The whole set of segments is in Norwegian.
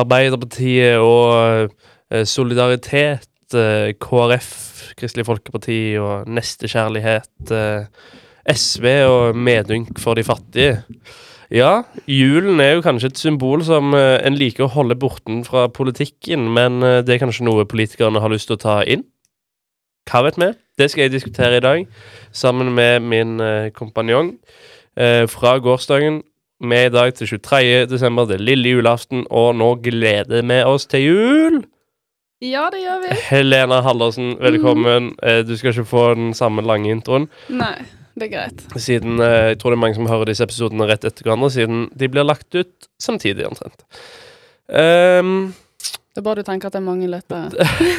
Arbeiderpartiet og eh, Solidaritet, eh, KrF, Kristelig Folkeparti og Nestekjærlighet, eh, SV og Medynk for de fattige. Ja, julen er jo kanskje et symbol som en liker å holde borten fra politikken, men det er kanskje noe politikerne har lyst til å ta inn? Hva vet vi? Det skal jeg diskutere i dag, sammen med min kompanjong fra gårsdagen. Vi er i dag til 23. desember, det er lille julaften, og nå gleder vi oss til jul! Ja, det gjør vi. Helena Hallersen, velkommen. Mm. Du skal ikke få den samme lange introen, Nei, det er greit. siden eh, jeg tror det er mange som hører disse episodene rett etter hverandre, siden de blir lagt ut samtidig, omtrent. Um, Det er bare du tenker at det er mange lyttere.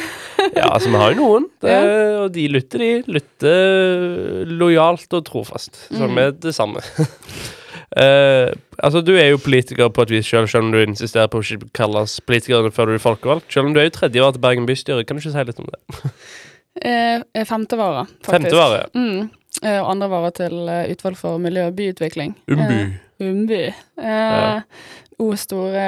ja, altså, vi har jo noen, det, og de lytter, de. Lytter lojalt og trofast, Så Mm. er det samme. Eh, altså, du er jo politiker på et vis selv, selv om du insisterer på å ikke kalles politiker før du er folkevalgt. Selv om du er jo tredje år til Bergen bystyre, kan du ikke si litt om det? uh, eh, femtevare, faktisk. Femtevare? Mm. Uh, og andre varer til eh, utvalg for miljø og byutvikling. Umby. Eh, Umby. Eh, Ja. O store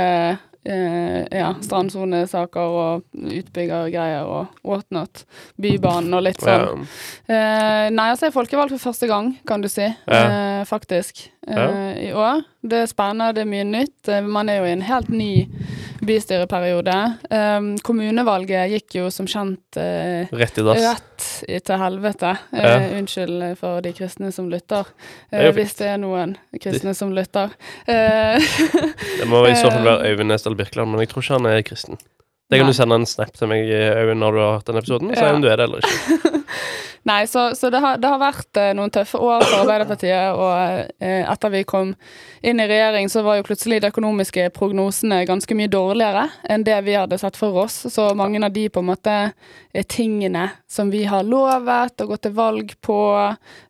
eh, ja, strandsonesaker og utbyggergreier og whatnot. Bybanen og litt sånn. Eh, nei, altså jeg er folkevalgt for første gang, kan du si. Eh, faktisk. Eh. I år. Det er spennende, det er mye nytt. Eh, man er jo i en helt ny bystyreperiode. Um, kommunevalget gikk jo som kjent uh, Rett i rett til helvete. Uh, Ja. Unnskyld for de kristne som lytter. Er Eh, hvis det er noen kristne som lytter. Det må i så fall være Øyvind Nesdal Birkeland, men jeg tror ikke han er kristen. Det kan Nei. du sende en snap til meg, Øyvind, når du har hørt den episoden. Si Ja. om du er det eller ikke. Nei, så, så det, har, det har vært eh, noen tøffe år for Arbeiderpartiet, og eh, etter vi kom inn i regjering, så var jo plutselig de økonomiske prognosene ganske mye dårligere enn det vi hadde sett for oss. Så mange av de på en måte eh, tingene som vi har lovet og gått til valg på,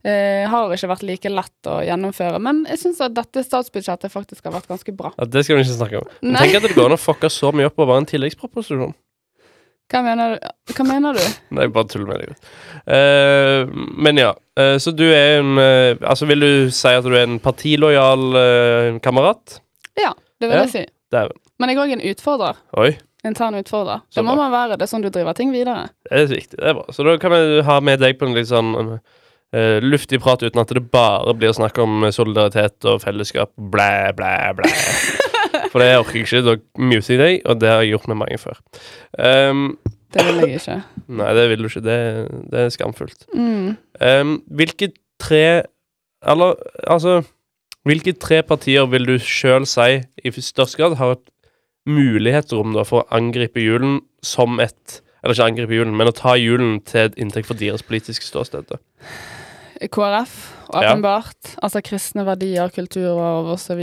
eh, har ikke vært like lett å gjennomføre. Men jeg syns at dette statsbudsjettet faktisk har vært ganske bra. Ja, det skal vi ikke snakke om. Men Nei. tenk at det går an å fucke så mye opp over en tilleggsproposisjon. Hva mener, hva mener du? Nei, bare tull med deg. Uh, men ja, Uh, så du er en uh, Altså, vil du si at du er en partilojal eh, kamerat? Ja, det vil Ja. jeg si. Dæven. Men jeg er òg en utfordrer. Oi, Intern utfordrer. Så Det må bra. man være. Det er sånn du driver ting videre. det er viktig. Det er bra. Så da kan vi ha med deg på en litt sånn eh, luftig prat uten at det bare blir snakk om solidaritet og fellesskap. Blæ, blæ, blæ. For det orker jeg ikke. Da muter jeg deg, og det har jeg gjort med mange før. Um, Det vil jeg ikke. nei, det vil du ikke. Det, det er skamfullt. Mm. Um, hvilke tre Eller altså Hvilke tre partier vil du sjøl si i størst grad har et mulighetsrom da for å angripe julen som et Eller ikke angripe julen, men å ta julen til et inntekt for deres politiske ståsted? da? KrF, åpenbart. Altså kristne verdier, kulturarv osv.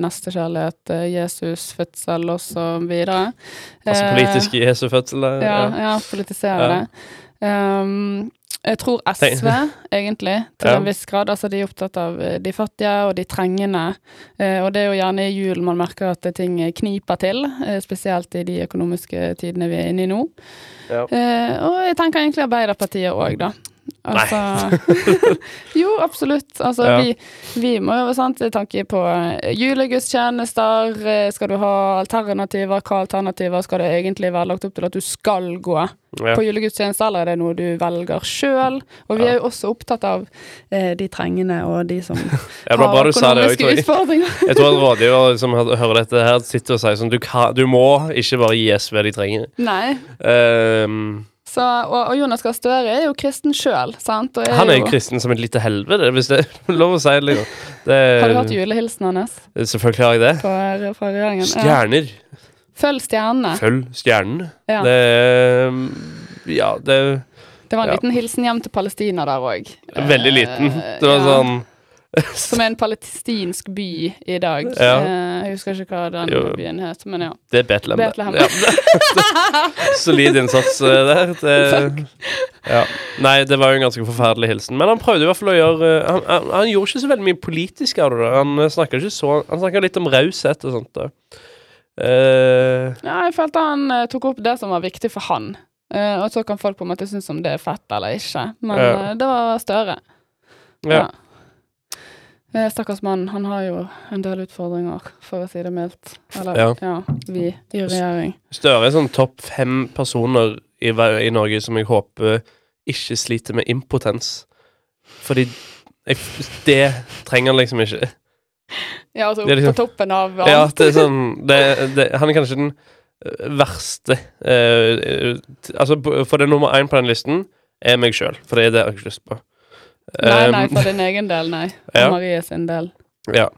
Nestekjærlighet, eh, Jesus, fødsel osv. Altså politisk i Jesu fødsel? Ja, Ja, ja politisere Ja. det. Um, jeg tror SV, egentlig, til Ja. en viss grad. Altså, de er opptatt av eh, de fattige og de trengende. Eh, og det er jo gjerne i julen man merker at ting kniper til, eh, spesielt i de økonomiske tidene vi er inne i nå. Ja. Eh, og jeg tenker egentlig Arbeiderpartiet òg, da. Altså Jo, absolutt. Altså, Ja. vi, vi må jo sant, tanke på eh, julegudstjenester. eh, Skal du ha alternativer? Hva alternativer skal det egentlig være lagt opp til at du skal gå Ja. på julegudstjeneste, eller er det noe du velger sjøl? Og vi Ja. er jo også opptatt av eh, de trengende og de som har økonomiske tror jeg. utfordringer. Jeg tror en rådgiver som hører dette her, sitter og sier sånn Du, kan, du må ikke bare gi SV de trenger. Nei. Um, Så, og, og Jonas Gahr Støre er jo kristen sjøl, han er jo kristen som et lite helvete, hvis det er lov å si det. Liksom. Det, Har du hatt julehilsen hans Selvfølgelig har jeg det. fra, fra Stjerner. Ja. Følg stjernene. Følg stjernene. Ja. Det Ja, det Det var en Ja. liten hilsen hjem til Palestina der òg. veldig liten. Det var sånn Som er en palestinsk by i dag. Ja. Eh, Jeg husker ikke hva den Jo. byen het, men ja. Det er Betlehem. Betlehem. Ja. Solid innsats eh, der. Det, ja. Nei, det var jo en ganske forferdelig hilsen. Men han prøvde i hvert fall å gjøre eh, Han, han, han gjorde ikke så veldig mye politisk av det. Han snakka ikke så Han snakka litt om raushet og sånt. da. Uh, Ja, jeg følte han uh, tok opp det som var viktig for han. Uh, og så kan folk på en måte synes om det er fett eller ikke. Men Ja. det var Støre. ja. Eh, Stakkars mann, han har jo en del utfordringer, for å si det mildt. Eller Ja. ja, vi i regjering. Støre er sånn topp fem personer i, i Norge som jeg håper ikke sliter med impotens. Fordi jeg, det trenger han liksom ikke. Ja, altså er liksom- på toppen av alt. Ja, det er sånn det, det, Han er kanskje den øh, verste øh, t- Altså, for det nummer én på den listen er meg sjøl, for det er det jeg har ikke lyst på. Nei, nei, Um, for din egen del, nei. For Ja. Marie sin del. Ja.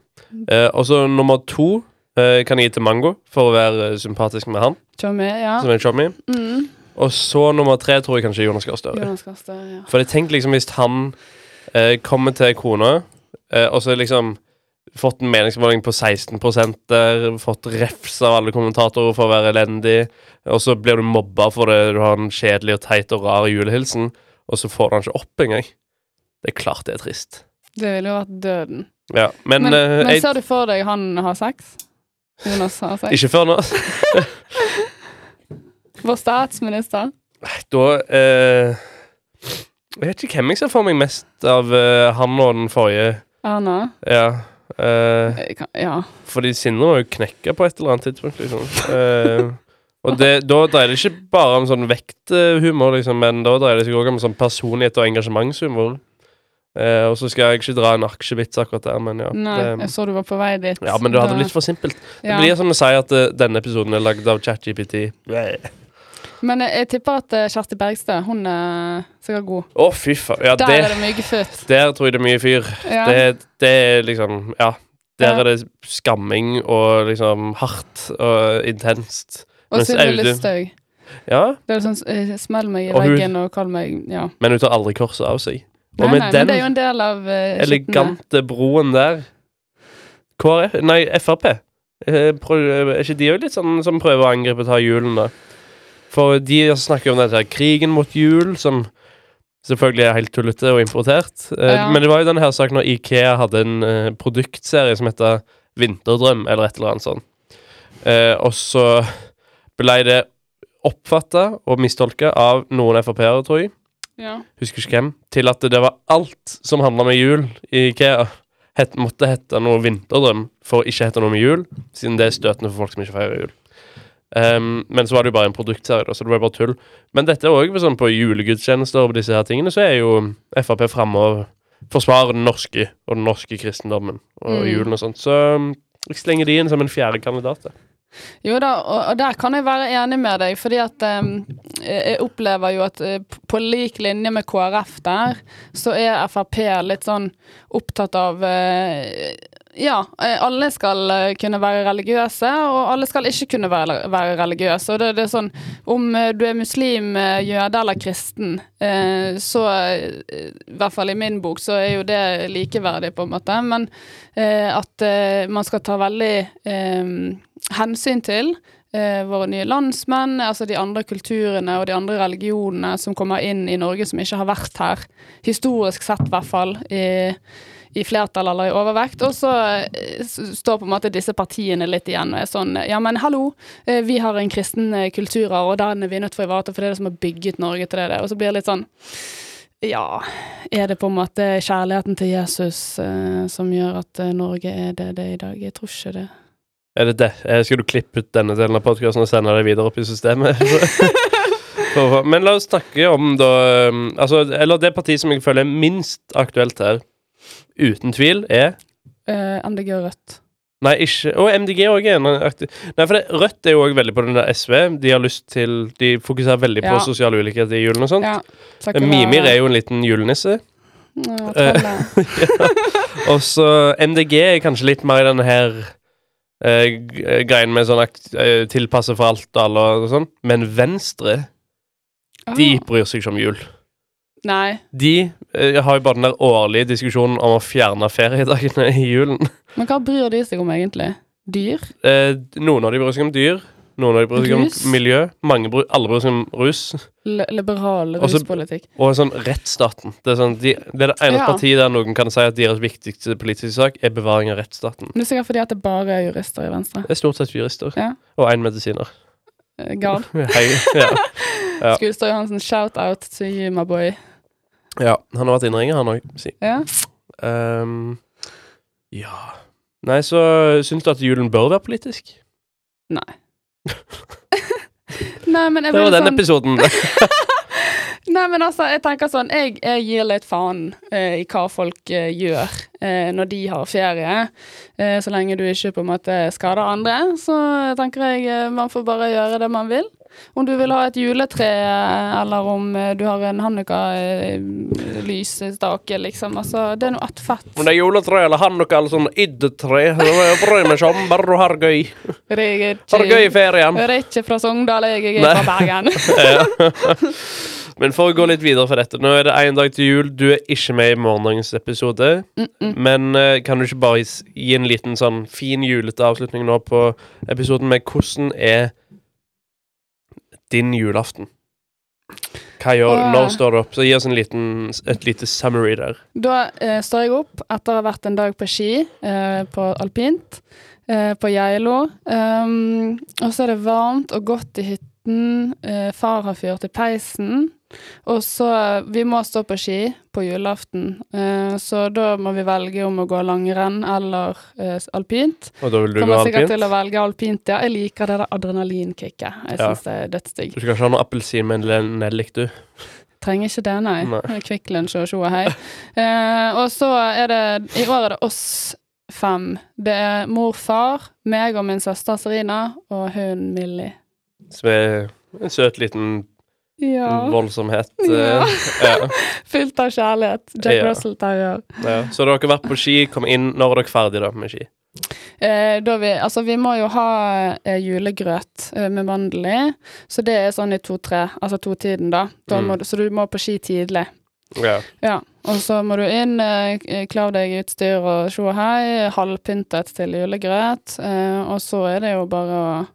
Eh, og så nummer to eh, kan jeg gi til Mango, for å være eh, sympatisk med han, Chummy, ja. som er chummy. Mm. Og så nummer tre tror jeg kanskje Jonas Gahr Støre. Ja. For jeg tenker liksom hvis han eh, kommer til kona, eh, og så liksom fått en meningsmåling på 16 der, fått refs av alle kommentatorer for å være elendig, og så blir du mobba for det, du har en kjedelig og teit og rar julehilsen, og så får du han ikke opp engang. Det er klart det er trist. Det ville jo vært døden. Ja, men, Men, uh, men jeg, ser du for deg han har sex? Jonas har sex? ikke før nå. Vår statsminister? Da uh, Jeg vet ikke hvem jeg ser for meg mest av uh, han og den forrige. Erna? Ja. Eh, kan- Ja. fordi Sindre må jo knekke på et eller annet tidspunkt, liksom. Uh, og det, da dreier det ikke bare om sånn vekthumor, liksom, men da dreier det seg òg om sånn personlighet og engasjementshumor. Eh, og så skal jeg ikke dra en aksjevits akkurat der, men ja. Nei, jeg så du var på vei dit. ja, men du hadde det blitt for simpelt. ja. Det blir som å si at uh, denne episoden er lagd av ChatGPT. Men jeg, jeg tipper at eh, Kjersti Bergstø, hun er sikkert god. Å fy faen. Ja, Der det, er det mye fyrt der tror jeg det er mye fyr. Ja. Det, det er liksom Ja. Der er det skamming og liksom hardt og intenst. Og Sylvi Listhaug. Ja, Det er sånn eh, smell meg i Og hun- veggen og kall meg Ja. men hun tar aldri korset av seg. Og med nei, den men det er jo en del av uh, elegante broen der KrF Nei, Frp. Eh, Er ikke de òg litt sånn som prøver å angripe og ta julen, da? For de snakker om dette her krigen mot jul, som selvfølgelig er helt tullete og importert. Eh, Ja. Men det var jo denne her saken når Ikea hadde en eh, produktserie som heter Vinterdrøm, eller et eller annet sånt. Eh, og så ble det oppfatta og mistolka av noen Frp-ere, tror jeg Ja. husker ikke hvem, til at det var alt som handla med jul i Ikea, het, måtte hete noe vinterdrøm for å ikke hete noe med jul, siden det er støtende for folk som ikke feirer jul. Um, men så var det jo bare en produktserie, da, så det var bare tull. Men dette òg sånn på julegudstjenester og disse her tingene, så er jo Frp framme og forsvarer den norske og den norske kristendommen og Mm. julen og sånt. Så um, jeg slenger de inn som en fjerde kandidat. da. Jo da, og, der kan jeg være enig med deg, fordi at em, jeg opplever jo at eh, på lik linje med KrF der, så er Frp litt sånn opptatt av eh, ja, eh, alle skal eh, kunne være religiøse, og alle skal ikke kunne være, være religiøse. Og det, det er sånn, om eh, du er muslim, jøde eller kristen, så I hvert fall i min bok så er jo det likeverdig, på en måte. Men at man skal ta veldig hensyn til våre nye landsmenn, altså de andre kulturene og de andre religionene som kommer inn i Norge som ikke har vært her, historisk sett i hvert fall, i, i flertall eller i overvekt. Og så eh, står på en måte disse partiene litt igjen og er sånn Ja, men hallo, eh, vi har en kristen eh, kulturarv, og den er vi nødt til å ivareta, for det er det som har bygget Norge til det. Og så blir det litt sånn ja, er det på en måte kjærligheten til Jesus eh, som gjør at Norge er det det er i dag? Jeg tror ikke det. Er det det? Skal du klippe ut denne delen av podkasten og sende det videre opp i systemet? Men la oss snakke om da Altså, eller det partiet som jeg føler er minst aktuelt her, uten tvil, er Eh, MDG og Rødt. Nei, ikke Og MDG òg er en aktiv Nei, for det, Rødt er jo òg veldig på den der SV. De har lyst til De fokuserer veldig på Ja. sosial ulikhet i julen og sånt. Ja. Mimir er jo en liten julenisse. ja, trollet. Og så MDG er kanskje litt mer i denne her eh, g- greien med sånn akt, eh, tilpasse for alt og alle og sånn. Men Venstre, de Ah. bryr seg ikke om jul. Nei. De eh, har jo bare den der årlige diskusjonen om å fjerne feriedagene i julen. Men hva bryr de seg om, egentlig? Dyr? Eh, noen av de bryr seg om dyr. Noen av de bryr seg Rus? om miljø. Mange bryr, alle bryr seg om rus. L liberal Også- ruspolitikk? Og sånn rettsstaten. Det er, sånn, de, det er det eneste Ja. partiet der noen kan si at deres viktigste politiske sak er bevaring av rettsstaten. Men det er sikkert fordi at det bare er jurister i Venstre. Det er stort sett jurister. Ja. Og én medisiner. Eh, Gard. Hei. Ja. Ja. Skuespiller Johansen, shout out to you, my boy. ja. Han har vært innringer, han òg. Si. Ja. Um, Ja Nei, så syns du at julen bør være politisk? Nei. Nei, men jeg Det var den sånn episoden. Nei, men altså, jeg tenker sånn Jeg, jeg gir litt faen eh, i hva folk eh, gjør eh, når de har ferie. Eh, så lenge du ikke på en måte skader andre, så tenker jeg eh, man får bare gjøre det man vil. Om du vil ha et juletre, eh, eller om eh, du har en Hanukka-lysestake, liksom. Altså, det er noe attfett. Om det er juletre eller hanukka eller sånn id-tre, bryr meg ikke om, bare du har gøy. Har det gøy i ferien. Jeg er ikke fra Sogndal, jeg er fra Bergen. Men for å gå litt videre for dette Nå er det én dag til jul. Du er ikke med i morgendagens episode. Mm -mm. Men uh, kan du ikke bare gi en liten sånn fin julete avslutning nå på episoden med hvordan er din julaften? Hva gjør du? Når står du opp? Så Gi oss en liten, et lite summary der. Da eh, står jeg opp etter å ha vært en dag på ski eh, på alpint eh, på Geilo. Um, og så er det varmt og godt i hytten. Eh, far har fyrt i peisen. Og så Vi må stå på ski på julaften, eh, så da må vi velge om å gå langrenn eller eh, alpint. Og da vil du gå Kommer sikkert til å velge alpint, ja. Jeg liker det der adrenalinkicket. Jeg Ja. syns det er dødsdigg. Du skal ikke ha noe appelsin med en nellik, du. Trenger ikke det, nei. Nei. Kvikk Lunsj og tjo og hei. Eh, og så er det I år er det oss fem. Det er mor, far, meg og min søster Serina og hun Millie. Som er en søt liten Ja. voldsomhet. Ja. eh, ja. Fylt av kjærlighet. Jack Ja. Russell Terrier. Ja. Så dere har vært på ski. Kom inn. Når er dere ferdige da med ski? Eh, da vi, altså, vi må jo ha eh, julegrøt eh, med mandel i, så det er sånn i to-tre, altså to-tiden, da. da Mm. må, så du må på ski tidlig. Ja. Ja, og så må du inn, eh, kle deg i utstyr og og hei, halvpyntet til julegrøt, eh, og så er det jo bare å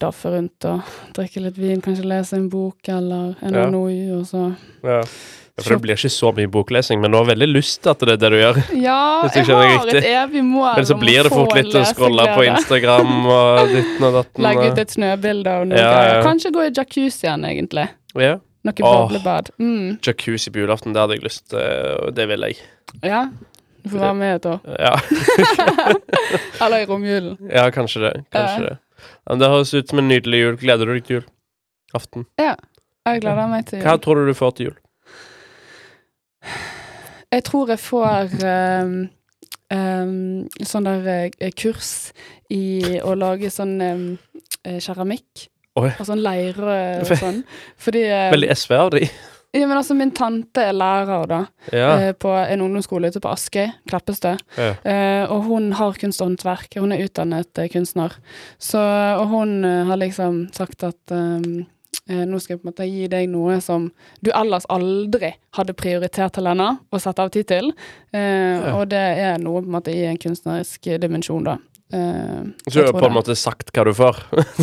daffe rundt og drikke litt vin, kanskje lese en bok eller en Ja. NOU, og så ja. Ja, For det blir ikke så mye boklesing, men du har veldig lyst til at det er det du gjør. Ja, jeg jeg har et evig mål Men så blir det fort litt å scrolle på. Instagram og ditten og datten. Legge ut et snøbilde og noe. Ja. Kanskje gå i jacuzzien, egentlig. Ja. Noe boblebad. Mm. Jacuzzi på julaften, det hadde jeg lyst til, og det vil jeg. Ja. Du får være med et år. Ja, Eller i romjulen. ja kanskje det. Kanskje det. Men det høres ut som en nydelig jul. Gleder du deg til jul? Aften. Ja. Jeg gleder meg til jul. Hva tror du du får til jul? Jeg tror jeg får um, um, sånn der uh, kurs i å lage sånn um, keramikk. Oi. Og sånn leire og sånn. Fordi uh, Veldig SV av de. Ja, men altså, min tante er lærer, da. Ja. eh, på en ungdomsskole ute på Askøy, Kleppestø. ja. Eh, og hun har kunst og håndverk. Hun er utdannet eh, kunstner. Så, og hun eh, har liksom sagt at nå skal jeg på en måte gi deg noe som du ellers aldri hadde prioritert, Helena, og satt av tid til. Ja. Og det er noe på en måte i en kunstnerisk dimensjon, da. Så du har på en måte sagt hva du får.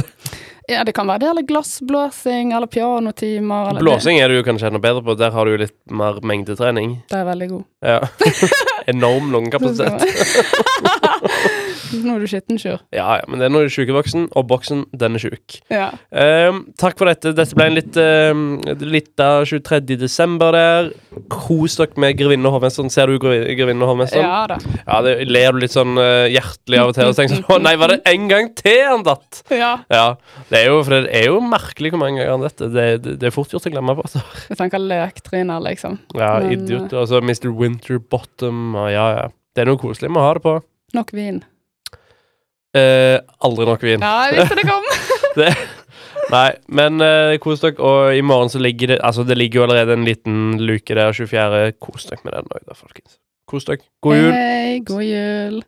Ja, det kan være det, eller glassblåsing, eller pianotimer. Eller Blåsing er du jo kanskje enda bedre på. Der har du jo litt mer mengdetrening. Det, det er veldig god. Ja. Enorm lungekapasitet. Nå er du skitten, sjøl. Ja, ja, men det er når du er sjukevoksen, og boksen, den er sjuk. Ja. Um, takk for dette. Dette ble en litt um, litt av 23. desember der. Kos dere med Grevinne og hovmesteren. Ser du Grevinne og hovmesteren? ja da. Ja, det ler du litt sånn uh, hjertelig av og til og tenker sånn Å nei, var det en gang til han datt? Ja. Ja. Det er jo, for det er jo merkelig hvor mange ganger han dette. Det, det, det er fort gjort å glemme på. Altså. Jeg tenker løktryner, liksom. Ja, Men, idiot. Og så Mr. Winterbottom og ja, ja. Det er noe koselig med å ha det på. Nok vin. Eh, aldri nok vin. Ja, jeg visste det kom! Nei, men eh, kos dere. Og i morgen så ligger det Altså, det ligger jo allerede en liten luke der, 24. Kos dere med den òg, da, folkens. Kos dere. God jul. Hei, god jul.